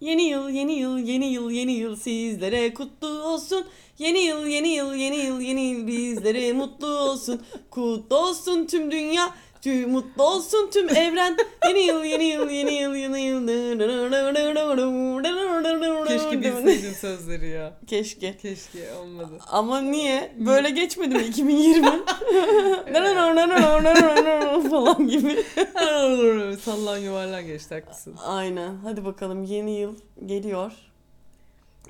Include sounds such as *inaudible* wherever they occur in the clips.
Yeni yıl, yeni yıl, yeni yıl, yeni yıl sizlere kutlu olsun. Yeni yıl, yeni yıl, yeni yıl, yeni yıl bizlere mutlu olsun. Kutlu olsun tüm dünya, tüm mutlu olsun tüm evren. Yeni yıl, yeni yıl, yeni yıl, yeni yıl. Keşke bilseydim sözleri ya. Keşke. Keşke olmadı. Ama niye? Böyle geçmedi mi 2020? *laughs* falan gibi. Sallan yuvarlan geçti haklısın. Aynen. Hadi bakalım yeni yıl geliyor.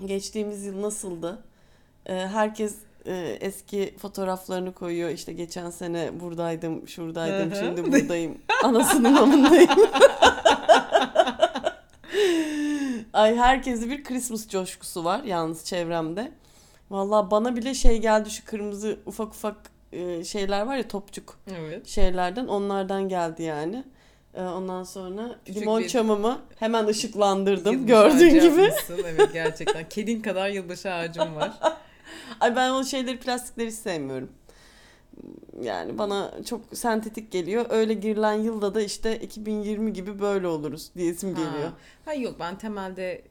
Geçtiğimiz yıl nasıldı? Ee, herkes e, eski fotoğraflarını koyuyor. İşte geçen sene buradaydım, şuradaydım, Hı hı. şimdi buradayım. Anasının amındayım. *laughs* Ay herkese bir Christmas coşkusu var yalnız çevremde. Vallahi bana bile şey geldi şu kırmızı ufak ufak e, şeyler var ya topçuk Evet. şeylerden onlardan geldi yani. Ee, Ondan sonra Küçük limon bir- çamımı hemen ışıklandırdım Yılbaşı gördüğün gibi. yapmışsın. Evet gerçekten. *laughs* Kedin kadar yılbaşı ağacım var. Ay ben o şeyleri plastikleri hiç sevmiyorum. Yani bana çok sentetik geliyor. Öyle girilen yılda da işte 2020 gibi böyle oluruz diyesim geliyor. Ha. ha yok ben temelde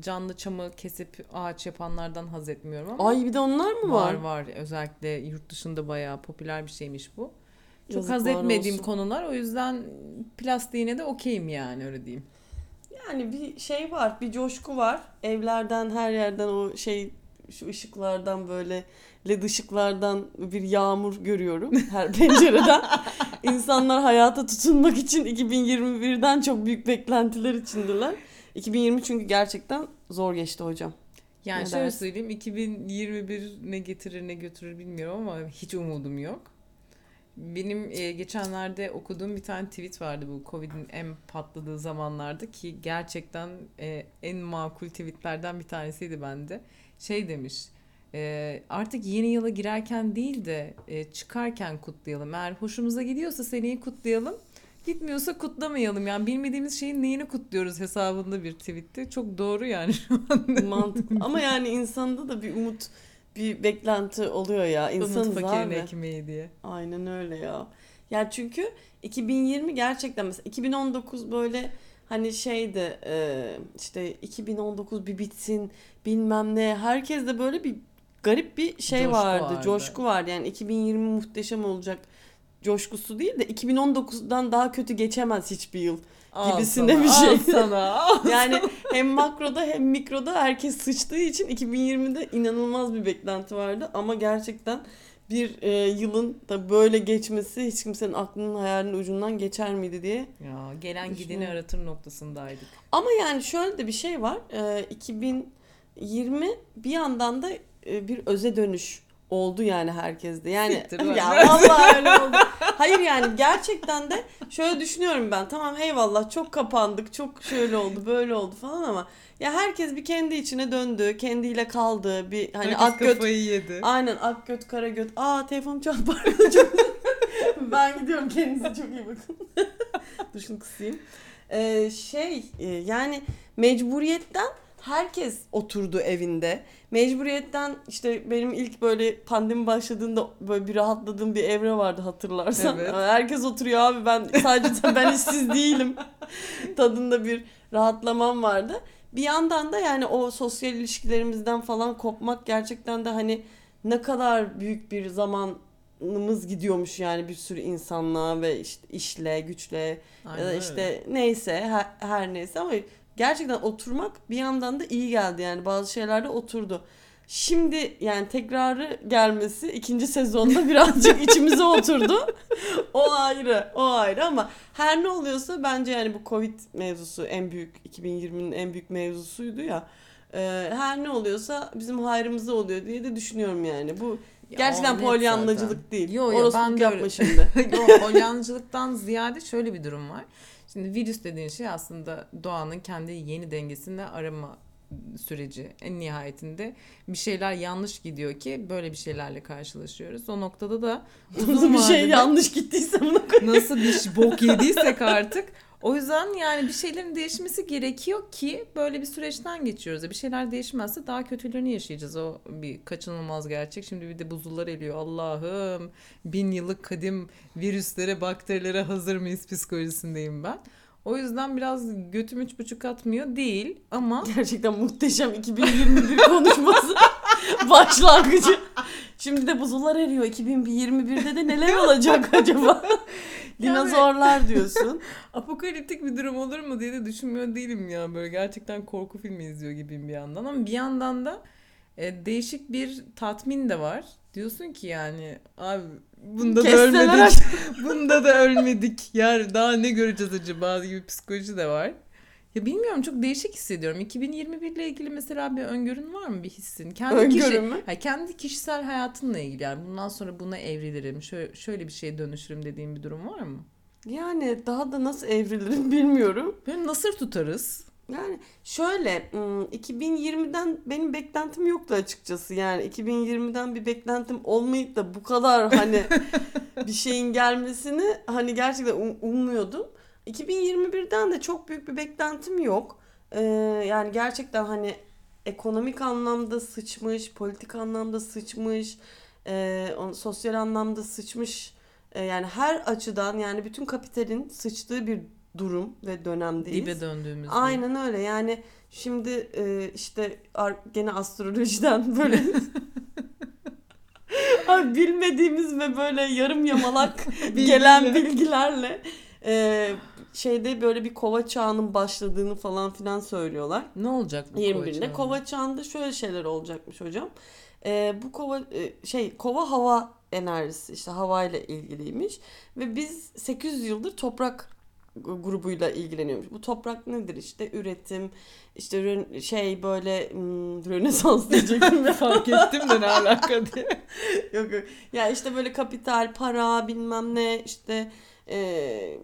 canlı çamı kesip ağaç yapanlardan haz etmiyorum ama Ay bir de onlar mı var? var var. Özellikle yurt dışında bayağı popüler bir şeymiş bu. Çok haz Yazıklar etmediğim olsun. konular o yüzden plastiğine de okeyim yani öyle diyeyim. Yani bir şey var, bir coşku var. Evlerden her yerden o şey şu ışıklardan böyle led ışıklardan bir yağmur görüyorum *laughs* her pencereden. İnsanlar hayata tutunmak için 2021'den çok büyük beklentiler içindeler. 2020 çünkü gerçekten zor geçti hocam. Yani Ne şöyle dersin? söyleyeyim 2021 ne getirir ne götürür bilmiyorum ama hiç umudum yok. Benim e, geçenlerde okuduğum bir tane tweet vardı bu Covid'in en patladığı zamanlarda ki gerçekten e, en makul tweetlerden bir tanesiydi bende. Şey demiş e, artık yeni yıla girerken değil de e, çıkarken kutlayalım. Eğer hoşumuza gidiyorsa seneyi kutlayalım. Gitmiyorsa kutlamayalım. Yani bilmediğimiz şeyin neyini kutluyoruz hesabında bir tweetti. Çok doğru yani şu an. Mantık. Ama yani insanda da bir umut, bir beklenti oluyor ya. Umut İnsanız fakirin abi. ekmeği diye. Aynen öyle ya. Ya çünkü 2020 gerçekten mesela 2019 böyle hani şeydi e, işte 2019 bir bitsin bilmem ne. Herkes de böyle bir garip bir şey Coşku vardı, vardı. Coşku vardı. Yani 2020 muhteşem olacak coşkusu değil de 2019'dan daha kötü geçemez hiçbir yıl. Al Gibisine sana, bir şey. Al sana. al. *laughs* Yani hem makroda hem mikroda herkes sıçtığı için 2020'de inanılmaz bir beklenti vardı ama gerçekten bir e, yılın da böyle geçmesi hiç kimsenin aklının hayalinin ucundan geçer miydi diye. Ya gelen gideni aratır noktasındaydık. Ama yani şöyle de bir şey var. E, 2020 bir yandan da e, bir öze dönüş oldu yani herkeste. Yani Siktir *laughs* ya vallahi *laughs* öyle oldu. Hayır yani gerçekten de şöyle düşünüyorum ben. Tamam eyvallah çok kapandık, çok şöyle oldu, böyle oldu falan ama ya herkes bir kendi içine döndü, kendiyle kaldı. Bir hani Herkes ak göt yedi. Aynen ak göt kara göt. Aa telefonum çaldı *laughs* ben gidiyorum kendinize çok iyi bakın. Dur şunu kısayım. Ee, şey e, yani mecburiyetten herkes oturdu evinde. Mecburiyetten işte benim ilk böyle pandemi başladığında böyle bir rahatladığım bir evre vardı hatırlarsan. Evet. Herkes oturuyor abi ben sadece ben işsiz değilim. *laughs* Tadında bir rahatlamam vardı. Bir yandan da yani o sosyal ilişkilerimizden falan kopmak gerçekten de hani ne kadar büyük bir zamanımız gidiyormuş yani bir sürü insanla ve işte işle, güçle ya Aynen da öyle. işte neyse her, her neyse ama gerçekten oturmak bir yandan da iyi geldi yani bazı şeylerde oturdu. Şimdi yani tekrarı gelmesi ikinci sezonda *laughs* birazcık içimize oturdu. O ayrı, o ayrı ama her ne oluyorsa bence yani bu Covid mevzusu en büyük 2020'nin en büyük mevzusuydu ya. Ee, her ne oluyorsa bizim hayrımıza oluyor diye de düşünüyorum yani. Bu Ya gerçekten polyanlacılık değil. Yo, yo, Orospuluk ben de yapma şimdi. *laughs* Yok polyancılıktan ziyade şöyle bir durum var. Şimdi virüs dediğin şey aslında doğanın kendi yeni dengesini arama süreci. En nihayetinde bir şeyler yanlış gidiyor ki böyle bir şeylerle karşılaşıyoruz. O noktada da *laughs* uzun bir şey yanlış gittiyse bunu nasıl bir bok yediysek artık o yüzden yani bir şeylerin değişmesi gerekiyor ki böyle bir süreçten geçiyoruz. Bir şeyler değişmezse daha kötülerini yaşayacağız. O bir kaçınılmaz gerçek. Şimdi bir de buzullar eliyor. Allah'ım bin yıllık kadim virüslere, bakterilere hazır mıyız psikolojisindeyim ben. O yüzden biraz götüm üç buçuk atmıyor değil ama *laughs* Gerçekten muhteşem 2021 konuşması *laughs* başlangıcı. Şimdi de buzullar eriyor. 2021'de de neler *laughs* olacak acaba? Dinozorlar diyorsun. *laughs* apokaliptik bir durum olur mu diye de düşünmüyor değilim ya. Böyle gerçekten korku filmi izliyor gibiyim bir yandan ama bir yandan da e, değişik bir tatmin de var. Diyorsun ki yani abi bunda da ölmedik. *laughs* bunda da ölmedik. Yani daha ne göreceğiz acaba gibi psikoloji de var. Ya bilmiyorum çok değişik hissediyorum. 2021 ile ilgili mesela bir öngörün var mı bir hissin? Kendi Öngörü kişi, mü? Ha, kendi kişisel hayatınla ilgili yani bundan sonra buna evrilirim, şöyle, şöyle bir şeye dönüşürüm dediğin bir durum var mı? Yani daha da nasıl evrilirim *laughs* bilmiyorum. Böyle nasır tutarız. Yani şöyle ım, 2020'den benim beklentim yoktu açıkçası. Yani 2020'den bir beklentim olmayıp da bu kadar hani *laughs* bir şeyin gelmesini hani gerçekten um- ummuyordum. 2021'den de çok büyük bir beklentim yok. Ee, yani gerçekten hani ekonomik anlamda sıçmış, politik anlamda sıçmış, e, sosyal anlamda sıçmış. E, yani her açıdan yani bütün kapitalin sıçtığı bir durum ve dönemdeyiz. Dibe döndüğümüz. Aynen öyle yani şimdi e, işte gene astrolojiden böyle *laughs* Abi bilmediğimiz ve böyle yarım yamalak *laughs* gelen bilgilerle e, şeyde böyle bir kova çağının başladığını falan filan söylüyorlar. Ne olacak bu 21'inde çağında? kova çağında şöyle şeyler olacakmış hocam. E, bu kova e, şey kova hava enerjisi işte havayla ilgiliymiş ve biz 800 yıldır toprak grubuyla ilgileniyormuş. Bu toprak nedir işte üretim işte şey böyle hmm, *laughs* rönesans diyecektim ya. Fark *laughs* ettim de ne alaka diye. yok yok. Ya işte böyle kapital, para bilmem ne işte eee,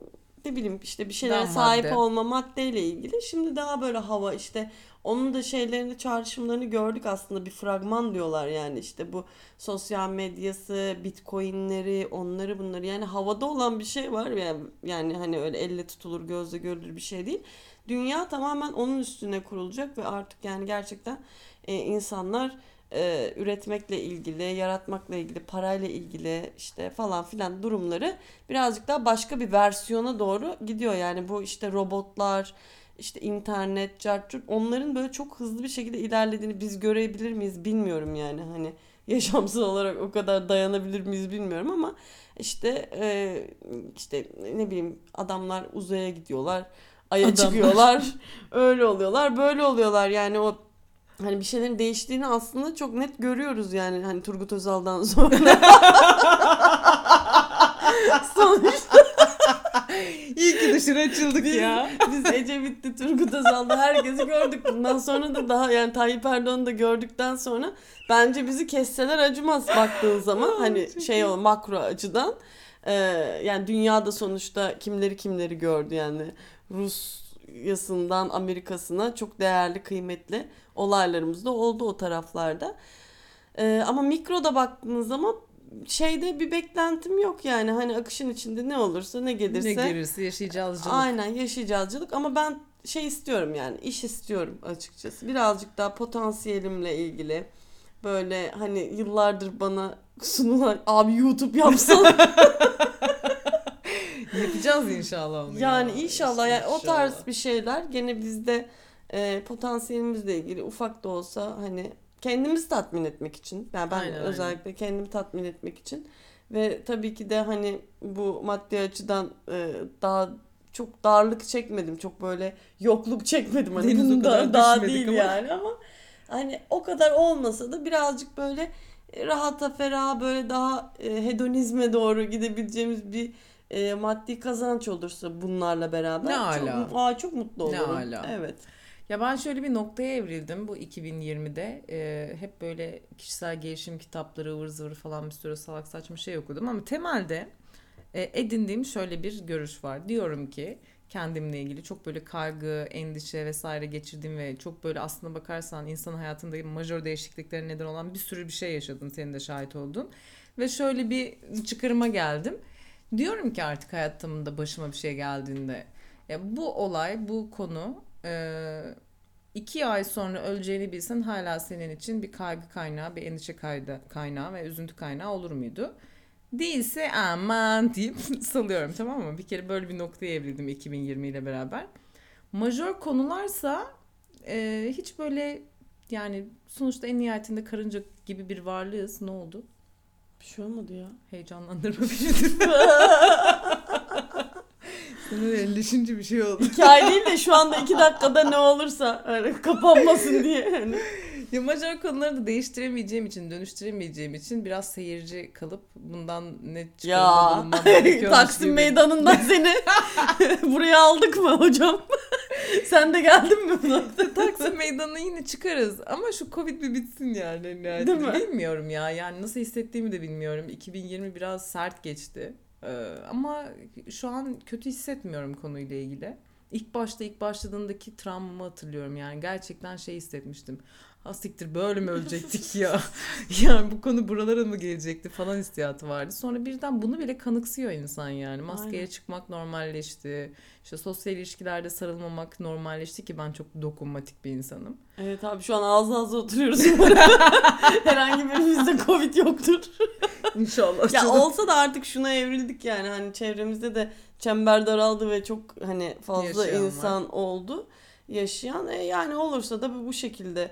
ne bileyim işte bir şeylere Daha sahip madde. olma maddeyle ilgili. Şimdi daha böyle hava işte onun da şeylerini çağrışımlarını gördük aslında bir fragman diyorlar yani işte bu sosyal medyası, bitcoinleri, onları bunları yani havada olan bir şey var yani, yani hani öyle elle tutulur gözle görülür bir şey değil. Dünya tamamen onun üstüne kurulacak ve artık yani gerçekten e, insanlar e, üretmekle ilgili, yaratmakla ilgili, parayla ilgili işte falan filan durumları birazcık daha başka bir versiyona doğru gidiyor. Yani bu işte robotlar, işte internet, cartçut onların böyle çok hızlı bir şekilde ilerlediğini biz görebilir miyiz bilmiyorum yani hani yaşamsal olarak o kadar dayanabilir miyiz bilmiyorum ama işte e, işte ne bileyim adamlar uzaya gidiyorlar aya Adamlar. çıkıyorlar öyle oluyorlar böyle oluyorlar yani o hani bir şeylerin değiştiğini aslında çok net görüyoruz yani hani Turgut Özal'dan *laughs* sonra. Sonuçta İyi ki dışarı açıldık biz, ya. biz Ecevit'te Turgut Özal'da herkesi gördük. Bundan sonra da daha yani Tayyip Erdoğan'ı da gördükten sonra bence bizi kesseler acımaz baktığın zaman. Hani şey o makro açıdan. Ee, yani dünyada sonuçta kimleri kimleri gördü yani. Rusya'sından Amerika'sına çok değerli kıymetli olaylarımız da oldu o taraflarda. Ee, ama mikroda baktığınız zaman şeyde bir beklentim yok yani hani akışın içinde ne olursa ne gelirse. Ne gelirse yaşayacağız canım. Aynen yaşayacağızcılık ama ben şey istiyorum yani iş istiyorum açıkçası. Birazcık daha potansiyelimle ilgili böyle hani yıllardır bana sunulan abi YouTube yapsana. *laughs* Yapacağız inşallah onu. yani ya. inşallah yani o İnşallah. tarz bir şeyler gene bizde e, potansiyelimizle ilgili ufak da olsa hani kendimizi tatmin etmek için. Yani ben Aynen, aynen. özellikle kendimi tatmin etmek için ve tabii ki de hani bu maddi açıdan e, daha çok darlık çekmedim. Çok böyle yokluk çekmedim. Hani Deniz da daha değil ama. yani ama hani o kadar olmasa da birazcık böyle rahata feraha böyle daha e, hedonizme doğru gidebileceğimiz bir e, maddi kazanç olursa bunlarla beraber Ne çok, ala. aa, çok mutlu Ne olurum. ala. Evet. Ya ben şöyle bir noktaya evrildim bu 2020'de. Ee, hep böyle kişisel gelişim kitapları ıvır zıvır falan bir sürü salak saçma şey okudum ama temelde e, edindiğim şöyle bir görüş var. Diyorum ki kendimle ilgili çok böyle kaygı, endişe vesaire geçirdiğim ve çok böyle aslına bakarsan insan hayatında majör değişikliklere neden olan bir sürü bir şey yaşadım. Senin de şahit oldun. Ve şöyle bir çıkarıma geldim. Diyorum ki artık hayatımda başıma bir şey geldiğinde ya bu olay, bu konu e, iki ay sonra öleceğini bilsen hala senin için bir kaygı kaynağı, bir endişe kaynağı ve üzüntü kaynağı olur muydu? Değilse aman deyip *laughs* salıyorum tamam mı? Bir kere böyle bir noktaya evrildim 2020 ile beraber. Majör konularsa e, hiç böyle yani sonuçta en nihayetinde karınca gibi bir varlığız. Ne oldu? Bir şey olmadı ya. Heyecanlandırma beni. *laughs* Sana elleşince bir şey oldu. Hikaye değil de şu anda iki dakikada ne olursa hani kapanmasın diye. Hani. Ya majör konuları da değiştiremeyeceğim için, dönüştüremeyeceğim için biraz seyirci kalıp bundan ne çıkarımda Ya bulunmam gerekiyormuş Taksim gibi. meydanından seni *laughs* buraya aldık mı hocam? *laughs* Sen de geldin mi buna? *laughs* Taksim meydanına yine çıkarız ama şu Covid bir bitsin yani. nihayetinde. Değil mi? Bilmiyorum ya yani nasıl hissettiğimi de bilmiyorum. 2020 biraz sert geçti. Ee, ama şu an kötü hissetmiyorum konuyla ilgili. İlk başta ilk başladığındaki travmamı hatırlıyorum yani gerçekten şey hissetmiştim. Ha siktir böyle mi ölecektik ya? *laughs* yani bu konu buralara mı gelecekti falan hissiyatı vardı. Sonra birden bunu bile kanıksıyor insan yani. Maskeye Aynen. çıkmak normalleşti. İşte sosyal ilişkilerde sarılmamak normalleşti ki ben çok dokunmatik bir insanım. Evet abi şu an ağzı ağzı oturuyoruz. *laughs* Herhangi birimizde Covid yoktur. *laughs* İnşallah. ya olsa da artık şuna evrildik yani hani çevremizde de çember daraldı ve çok hani fazla Yaşayan var. insan oldu yaşayan. E, yani olursa da bu şekilde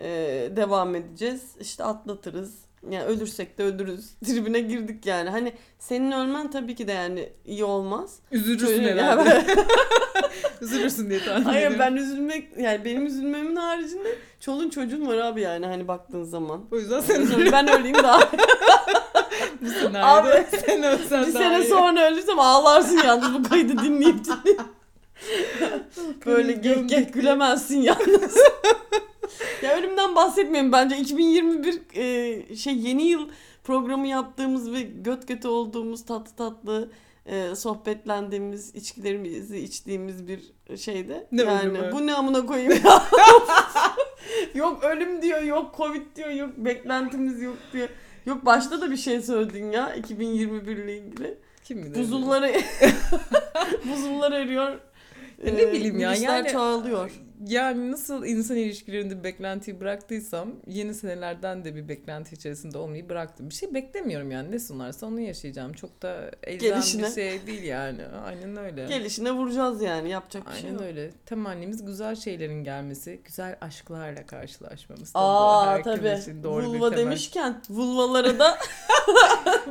e, devam edeceğiz. İşte atlatırız. Yani ölürsek de ölürüz. *laughs* Tribüne girdik yani. Hani senin ölmen tabii ki de yani iyi olmaz. Üzülürsün Şöyle- herhalde. *laughs* Üzülürsün diye tahmin Hayır ediyorum. ben üzülmek yani benim üzülmemin haricinde çolun çocuğun var abi yani hani baktığın zaman. O yüzden sen ben öleyim daha. *laughs* bu senaryoda Abi, sen ölsen bir daha sene iyi. sonra ölürsem ağlarsın yalnız bu kaydı dinleyip dinleyip. Böyle gek gek gülemezsin yalnız. Ya ölümden bahsetmeyin bence 2021 e, şey yeni yıl programı yaptığımız ve göt göte olduğumuz tatlı tatlı e, sohbetlendiğimiz içkilerimizi içtiğimiz bir şeyde. Ne yani ölümü? bu ne amına koyayım ya. *laughs* yok ölüm diyor, yok covid diyor, yok beklentimiz yok diyor. Yok başta da bir şey söyledin ya 2021 ile ilgili. Kim bilir? Buzulları *laughs* buzullar eriyor. Ne Ee, bileyim ya, yani- çoğalıyor. Yani nasıl insan ilişkilerinde beklentiyi bıraktıysam yeni senelerden de bir beklenti içerisinde olmayı bıraktım. Bir şey beklemiyorum yani ne sunarsa onu yaşayacağım. Çok da elzem Gelişine. bir şey değil yani. Aynen öyle. Gelişine vuracağız yani yapacak bir şey Aynen yok. öyle. Temennimiz güzel şeylerin gelmesi, güzel aşklarla karşılaşmamız. Aa tabii. için doğru bir Vulva temel. demişken vulvalara da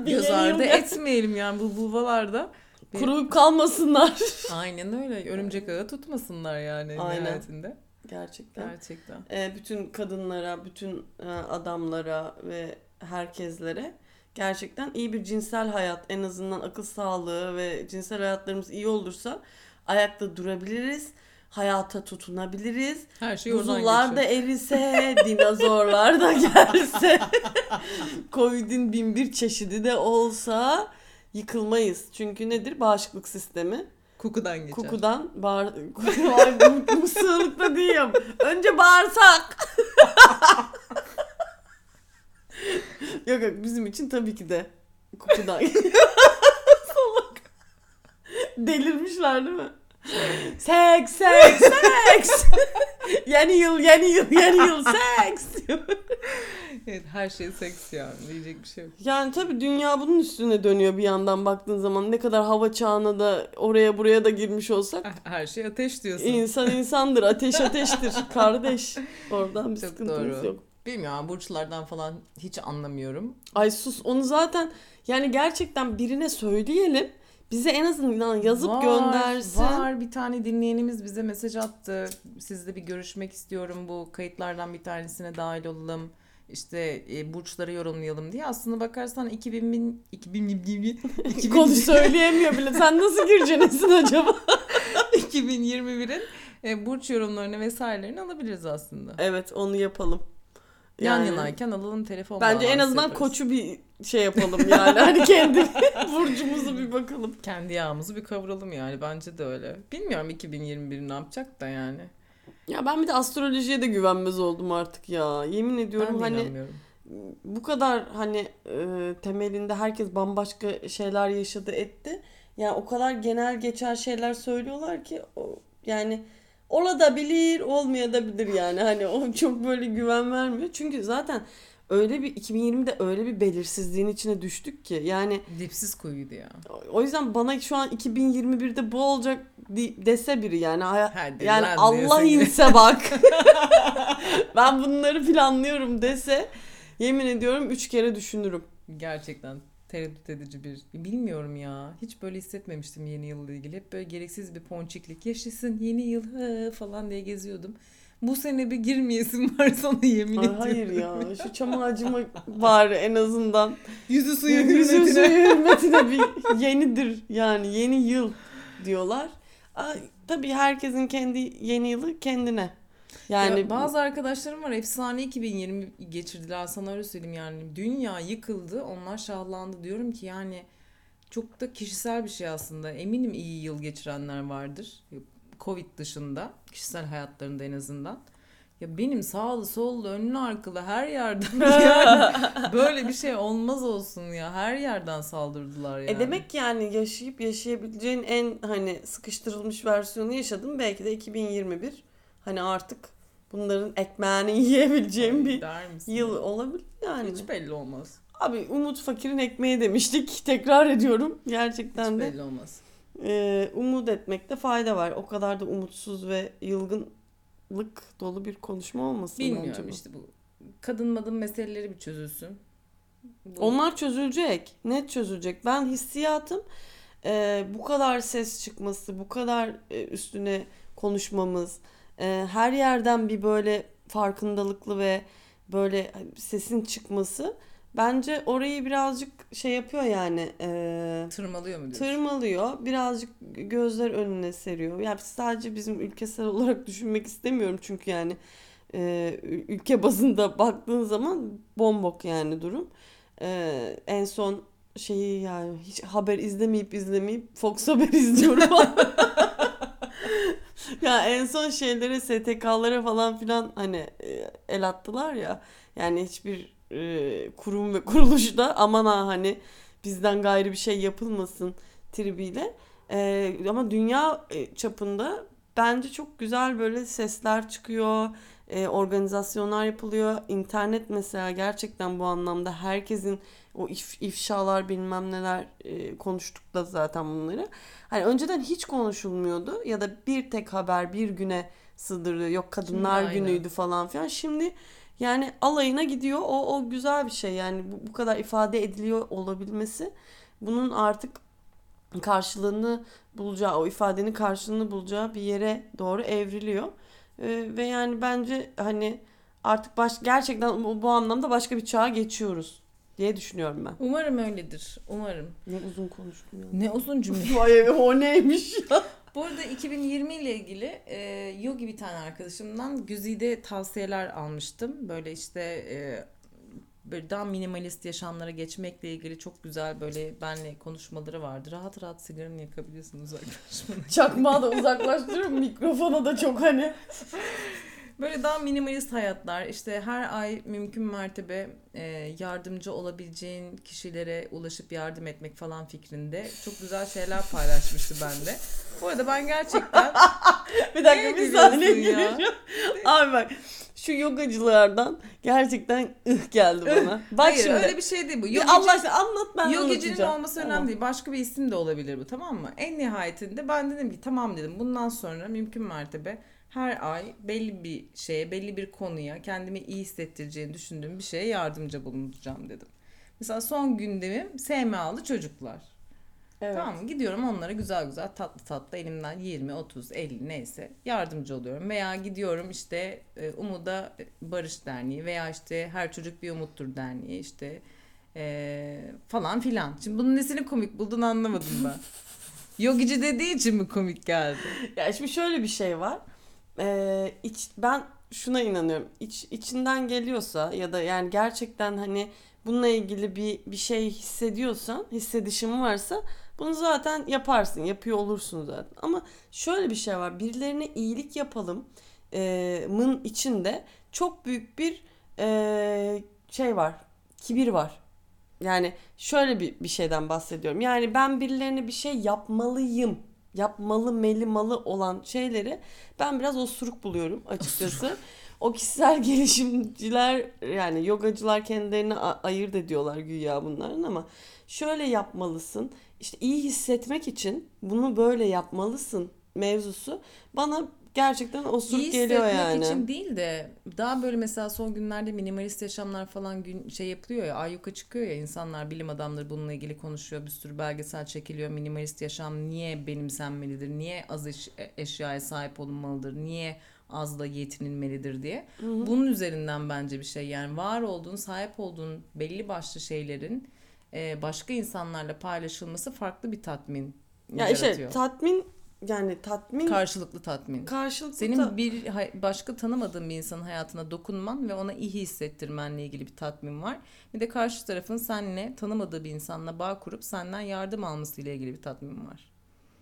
bir Göz ardı *laughs* etmeyelim yani bu vulvalarda. Bir- Kuruyup kalmasınlar. *laughs* Aynen öyle. Örümcek ağı tutmasınlar yani Aynen. nihayetinde. Gerçekten. Gerçekten. Ee, bütün kadınlara, bütün e, adamlara ve herkeslere gerçekten iyi bir cinsel hayat en azından akıl sağlığı ve cinsel hayatlarımız iyi olursa ayakta durabiliriz. Hayata tutunabiliriz. Her şey Buzullar da erise, dinozorlar da gelse, *laughs* *laughs* Covid'in bin bir çeşidi de olsa yıkılmayız. Çünkü nedir? Bağışıklık sistemi. Kokudan geçer. Kokudan bağır... *laughs* Bu, bu sığlıkta değilim. Önce bağırsak. *laughs* yok yok bizim için tabii ki de kokudan. Salak. *laughs* Delirmişler değil mi? Seks, seks, seks. Yeni yıl, yeni yıl, yeni yıl, *laughs* seks. Evet her şey seks yani diyecek bir şey yok. yani tabii dünya bunun üstüne dönüyor bir yandan baktığın zaman. Ne kadar hava çağına da oraya buraya da girmiş olsak. Her şey ateş diyorsun. İnsan insandır, ateş ateştir *laughs* kardeş. Oradan bir Çok sıkıntımız doğru. yok. Bilmiyorum burçlardan falan hiç anlamıyorum. Ay sus onu zaten yani gerçekten birine söyleyelim. Bize en azından yazıp Var, göndersin. Var bir tane dinleyenimiz bize mesaj attı. Sizle bir görüşmek istiyorum bu kayıtlardan bir tanesine dahil olalım. İşte e, burçları yorumlayalım diye. Aslında bakarsan 2000 bin, 2000 2000 *laughs* Konu söyleyemiyor bile. Sen nasıl gireceksin acaba? *laughs* 2021'in e, burç yorumlarını vesairelerini alabiliriz aslında. Evet onu yapalım. Yan Yani yanayken alalım telefon Bence en azından yaparız. koçu bir şey yapalım yani. Hani kendi *laughs* burcumuzu bir bakalım. Kendi yağımızı bir kavuralım yani bence de öyle. Bilmiyorum 2021 ne yapacak da yani. Ya ben bir de astrolojiye de güvenmez oldum artık ya. Yemin ediyorum Ben hani bu kadar hani e, temelinde herkes bambaşka şeyler yaşadı etti. Yani o kadar genel geçer şeyler söylüyorlar ki o, yani olabilir olmayabilir yani hani o çok böyle güven vermiyor. Çünkü zaten öyle bir 2020'de öyle bir belirsizliğin içine düştük ki yani Dipsiz kuyuydu ya. o yüzden bana şu an 2021'de bu olacak dese biri yani Hadi yani Allah inse bak *laughs* *laughs* ben bunları planlıyorum dese yemin ediyorum üç kere düşünürüm. Gerçekten tereddüt edici bir bilmiyorum ya. Hiç böyle hissetmemiştim yeni yılla ilgili. Hep böyle gereksiz bir ponçiklik. Yaşasın yeni yıl hı, falan diye geziyordum. Bu sene bir girmeyesim var *laughs* sana yemin Ay ediyorum. hayır ya şu çam ağacıma bari en azından Yüzü suyu Yüzü hürmetine. suyu hürmetine bir yenidir yani yeni yıl diyorlar. Ay, tabii herkesin kendi yeni yılı kendine. Yani Ya bazı arkadaşlarım var efsane 2020 geçirdiler sana öyle söyleyeyim yani. Dünya yıkıldı onlar şahlandı diyorum ki yani çok da kişisel bir şey aslında. Eminim iyi yıl geçirenler vardır. Covid dışında kişisel hayatlarında en azından. Ya benim sağlı sollu önlü arkalı her yerden *laughs* yani böyle bir şey olmaz olsun ya. Her yerden saldırdılar yani. E demek yani yaşayıp yaşayabileceğin en hani sıkıştırılmış versiyonu yaşadım. Belki de 2021 hani artık bunların ekmeğini *laughs* yiyebileceğim bir Der misin? yıl olabilir yani. Hiç belli olmaz. Abi Umut Fakir'in ekmeği demiştik. *laughs* Tekrar ediyorum. Gerçekten Hiç de belli olmaz. e, umut etmekte fayda var. O kadar da umutsuz ve yılgınlık dolu bir konuşma olmasın Bilmiyorum bence bu. işte bu kadın madın meseleleri bir çözülsün. Bu- Onlar çözülecek. Net çözülecek. Ben hissiyatım e, bu kadar ses çıkması, bu kadar e, üstüne konuşmamız, e, her yerden bir böyle farkındalıklı ve böyle sesin çıkması bence orayı birazcık şey yapıyor yani e, tırmalıyor mu diyorsun? tırmalıyor. Birazcık gözler önüne seriyor. Yani sadece bizim ülkesel olarak *laughs* düşünmek istemiyorum çünkü yani e, ülke bazında baktığın zaman bombok yani durum. E, en son şeyi yani hiç haber izlemeyip izlemeyip Fox *laughs* Haber izliyorum. *laughs* en son şeylere STK'lara falan filan hani e, el attılar ya. Yani hiçbir e, kurum ve *laughs* kuruluşta aman ha hani bizden gayrı bir şey yapılmasın tribiyle. E, ama dünya e, çapında bence çok güzel böyle sesler çıkıyor. E, organizasyonlar yapılıyor. İnternet mesela gerçekten bu anlamda herkesin o if, ifşalar bilmem neler e, konuştuk da zaten bunları. Hani önceden hiç konuşulmuyordu ya da bir tek haber bir güne sığdırılıyor. Yok kadınlar Şimdi günüydü falan filan. Şimdi yani alayına gidiyor. O o güzel bir şey. Yani bu, bu kadar ifade ediliyor olabilmesi bunun artık karşılığını bulacağı, o ifadenin karşılığını bulacağı bir yere doğru evriliyor. Ee, ve yani bence hani artık baş, gerçekten bu, bu anlamda başka bir çağa geçiyoruz diye düşünüyorum ben. Umarım öyledir. Umarım. Ne uzun konuştum ya. Ne uzun cümle. *laughs* Vay o neymiş ya? Bu arada 2020 ile ilgili e, Yogi bir tane arkadaşımdan güzide tavsiyeler almıştım. Böyle işte e, böyle daha minimalist yaşamlara geçmekle ilgili çok güzel böyle benle konuşmaları vardı. Rahat rahat sigaranı yakabilirsin uzaklaşmadan. Çakmağı da uzaklaştırıyorum mikrofona da çok hani. *laughs* Böyle daha minimalist hayatlar işte her ay mümkün mertebe e, yardımcı olabileceğin kişilere ulaşıp yardım etmek falan fikrinde çok güzel şeyler paylaşmıştı bende. Bu arada ben gerçekten *laughs* Bir dakika bir saniye gireceğim. Abi bak şu yogacılardan gerçekten ıh geldi bana. Bak hayır şimdi. öyle bir şey değil bu. Yogici- Allah aşkına anlat ben Yogicinin olması Tamam. önemli değil. Başka bir isim de olabilir bu tamam mı? En nihayetinde ben dedim ki tamam dedim. Bundan sonra mümkün mertebe her ay belli bir şeye, belli bir konuya kendimi iyi hissettireceğini düşündüğüm bir şeye yardımcı bulunacağım dedim. Mesela son gündemim SMA'lı çocuklar. Evet. Tamam mı? Gidiyorum onlara güzel güzel tatlı tatlı elimden 20, 30, 50 neyse yardımcı oluyorum. Veya gidiyorum işte e, Umuda Barış Derneği veya işte Her Çocuk Bir Umuttur Derneği işte e, falan filan. Şimdi bunun nesini komik buldun anlamadım ben. *laughs* Yogici dediği için mi komik geldi? Ya şimdi şöyle bir şey var. Ee, iç, ben şuna inanıyorum. İç, içinden geliyorsa ya da yani gerçekten hani bununla ilgili bir bir şey hissediyorsan, hissedişin varsa bunu zaten yaparsın, yapıyor olursun zaten. Ama şöyle bir şey var. Birilerine iyilik yapalım e, mın içinde çok büyük bir e, şey var. Kibir var. Yani şöyle bir, bir şeyden bahsediyorum. Yani ben birilerine bir şey yapmalıyım. Yapmalı, meli, malı olan şeyleri ben biraz osuruk buluyorum açıkçası. o kişisel *laughs* gelişimciler yani yogacılar kendilerini ayırt ediyorlar güya bunların ama şöyle yapmalısın. İşte iyi hissetmek için bunu böyle yapmalısın mevzusu bana gerçekten osurup İyi geliyor yani. için değil de daha böyle mesela son günlerde minimalist yaşamlar falan gün şey yapılıyor ya ayyuka çıkıyor ya insanlar bilim adamları bununla ilgili konuşuyor bir sürü belgesel çekiliyor minimalist yaşam niye benimsenmelidir niye az eş- eşyaya sahip olunmalıdır niye azla yetinilmelidir diye bunun üzerinden bence bir şey yani var olduğun sahip olduğun belli başlı şeylerin e, başka insanlarla paylaşılması farklı bir tatmin Ya işte yaratıyor. tatmin yani tatmin Karşılıklı tatmin. karşılıklı Senin ta- bir başka tanımadığın bir insanın hayatına dokunman ve ona iyi hissettirmenle ilgili bir tatmin var. Bir de karşı tarafın seninle tanımadığı bir insanla bağ kurup senden yardım almasıyla ilgili bir tatmin var.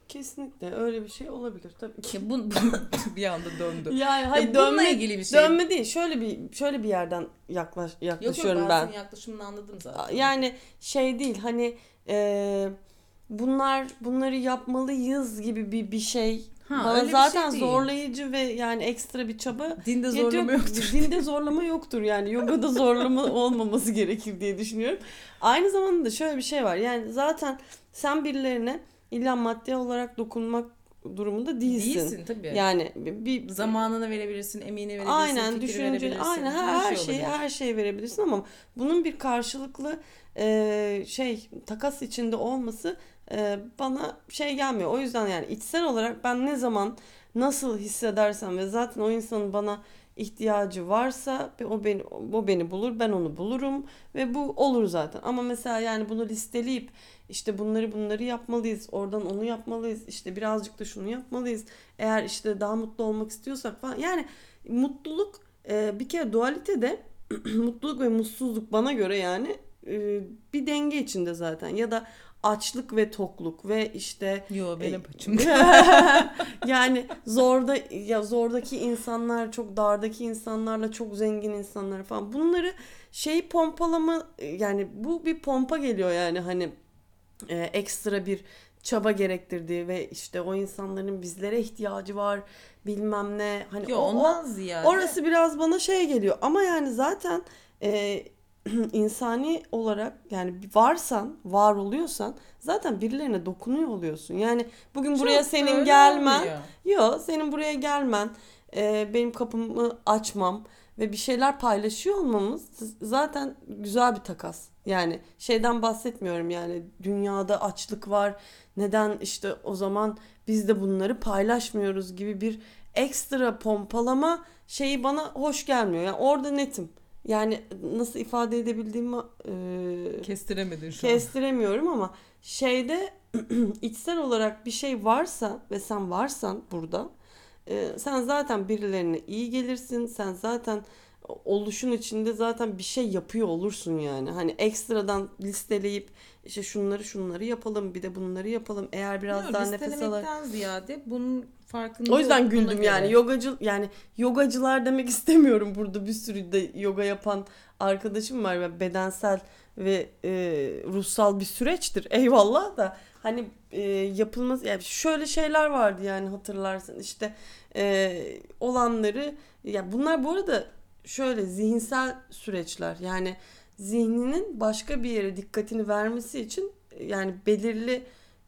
kesinlikle öyle bir şey olabilir tabii ki. Ya bu *laughs* bir anda döndü. Yani Ya hayır bununla dönme ilgili bir şey. dönme değil. Şöyle bir şöyle bir yerden yaklaş Yok yok yaklaşıyorum ben, ben. senin yaklaşımını anladım zaten. Yani şey değil hani e, bunlar bunları yapmalıyız gibi bir bir şey. Ha, Bana zaten şey değil. zorlayıcı ve yani ekstra bir çaba Dinde zorlama yoktur. *laughs* Dinde zorlama yoktur yani. Yogada zorlama *laughs* olmaması gerekir diye düşünüyorum. Aynı zamanda da şöyle bir şey var. Yani zaten sen birilerine illa maddi olarak dokunmak durumunda değilsin. Değilsin tabii. Yani bir, bir Zamanını verebilirsin, emeğini verebilirsin, aynen düşünce verebilirsin. aynen her, her şey şeyi her şeyi verebilirsin ama bunun bir karşılıklı e, şey takas içinde olması e, bana şey gelmiyor. O yüzden yani içsel olarak ben ne zaman nasıl hissedersem ve zaten o insanın bana ihtiyacı varsa o beni o beni bulur ben onu bulurum ve bu olur zaten. Ama mesela yani bunu listeleyip işte bunları bunları yapmalıyız oradan onu yapmalıyız işte birazcık da şunu yapmalıyız. Eğer işte daha mutlu olmak istiyorsak falan. Yani mutluluk e, bir kere dualitede *clears throat* mutluluk ve mutsuzluk bana göre yani e, bir denge içinde zaten. Ya da açlık ve tokluk ve işte Yo e, benim paçım. *laughs* yani zorda ya zordaki insanlar çok dardaki insanlarla çok zengin insanlar falan bunları şey pompalama yani bu bir pompa geliyor yani hani e, ekstra bir çaba gerektirdiği ve işte o insanların bizlere ihtiyacı var bilmem ne hani Yo o- ondan ziyade. Orası biraz bana şey geliyor ama yani zaten e, *clears throat* insani olarak yani varsan, var oluyorsan zaten birilerine dokunuyor oluyorsun. Yani bugün buraya Çok senin gelmen, yok senin buraya gelmen, e, benim kapımı açmam ve bir şeyler paylaşıyor olmamız zaten güzel bir takas. Yani şeyden bahsetmiyorum yani dünyada açlık var. Neden işte o zaman biz de bunları paylaşmıyoruz gibi bir ekstra pompalama şeyi bana hoş gelmiyor. Yani orada netim. Yani nasıl ifade edebildiğimi e, Kestiremedin şu an. kestiremiyorum ama şeyde *clears throat* içsel olarak bir şey varsa ve sen varsan burada e, sen zaten birilerine iyi gelirsin. Sen zaten oluşun içinde zaten bir şey yapıyor olursun yani. Hani ekstradan listeleyip işte şunları şunları yapalım bir de bunları yapalım. Eğer biraz Yok, daha nefes alarak ziyade bunun farkında o yüzden güldüm göre. yani yogacı yani yogacılar demek istemiyorum burada bir sürü de yoga yapan arkadaşım var ve bedensel ve e, ruhsal bir süreçtir *laughs* eyvallah da hani e, yapılması yani şöyle şeyler vardı yani hatırlarsın işte e, olanları ya bunlar bu arada şöyle zihinsel süreçler yani zihninin başka bir yere dikkatini vermesi için yani belirli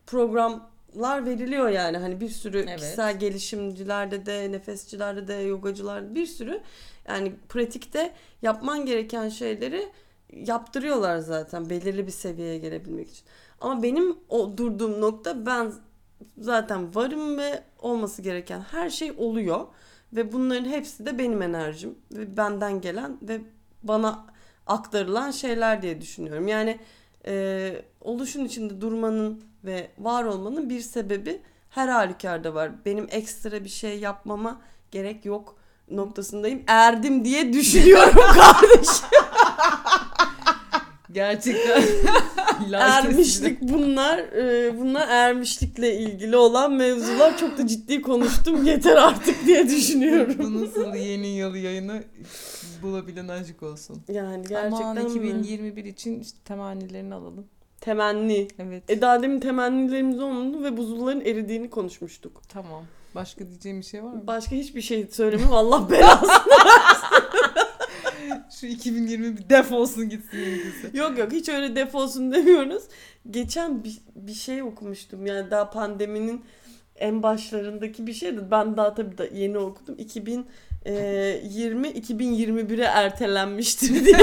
programlar veriliyor yani hani bir sürü Evet. kişisel gelişimcilerde de nefesçilerde de yogacılarda bir sürü yani pratikte yapman gereken şeyleri yaptırıyorlar zaten belirli bir seviyeye gelebilmek için. Ama benim o durduğum nokta ben zaten varım ve olması gereken her şey oluyor ve bunların hepsi de benim enerjim ve benden gelen ve bana aktarılan şeyler diye düşünüyorum. Yani e, oluşun içinde durmanın ve var olmanın bir sebebi her halükarda var. Benim ekstra bir şey yapmama gerek yok noktasındayım. Erdim diye düşünüyorum *laughs* kardeşim. Gerçekten. *laughs* Ermişlik bunlar. e, bunlar ermişlikle ilgili olan mevzular. Çok da ciddi konuştum. *laughs* Yeter artık diye düşünüyorum. Bu nasıl yeni yıl yayını bulabilen aşık olsun. Yani gerçekten Aman mi? 2021 için işte temennilerini alalım. Temenni. Evet. E daha demin temennilerimiz olmadı ve buzulların eridiğini konuşmuştuk. Tamam. Başka diyeceğim bir şey var mı? Başka hiçbir şey söylemem Allah belasını *laughs* versin. Şu 2020 bir defolsun gitsin. *laughs* Yok yok hiç öyle defolsun demiyoruz. Geçen bir, bir şey okumuştum yani daha pandeminin en başlarındaki bir şeydi. Ben daha tabii da yeni okudum. 2020 2021'e ertelenmiştir diye.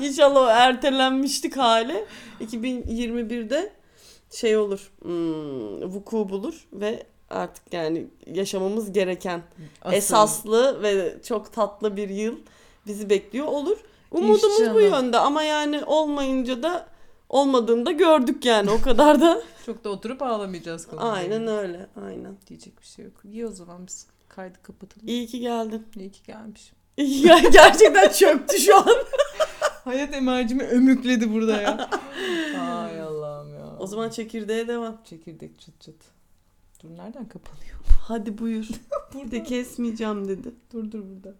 *laughs* İnşallah o ertelenmiştik hali 2021'de şey olur. hmm, vuku bulur ve artık yani yaşamamız gereken Asıl. esaslı ve çok tatlı bir yıl bizi bekliyor olur. Umudumuz bu İnşallah. yönde ama yani olmayınca da olmadığında gördük yani o kadar da. *laughs* Çok da oturup ağlamayacağız konuda. aynen öyle. Aynen. Diyecek bir şey yok. İyi o zaman biz kaydı kapatalım. İyi ki geldin. İyi ki gelmiş. Ya *laughs* gerçekten çöktü şu an. *laughs* Hayat emercimi ömükledi burada ya. Ay Allah'ım ya. O zaman çekirdeğe devam. çekirdek çıt çıt. Dur nereden kapanıyor? Hadi buyur. Burada kesmeyeceğim dedi. Dur dur burada.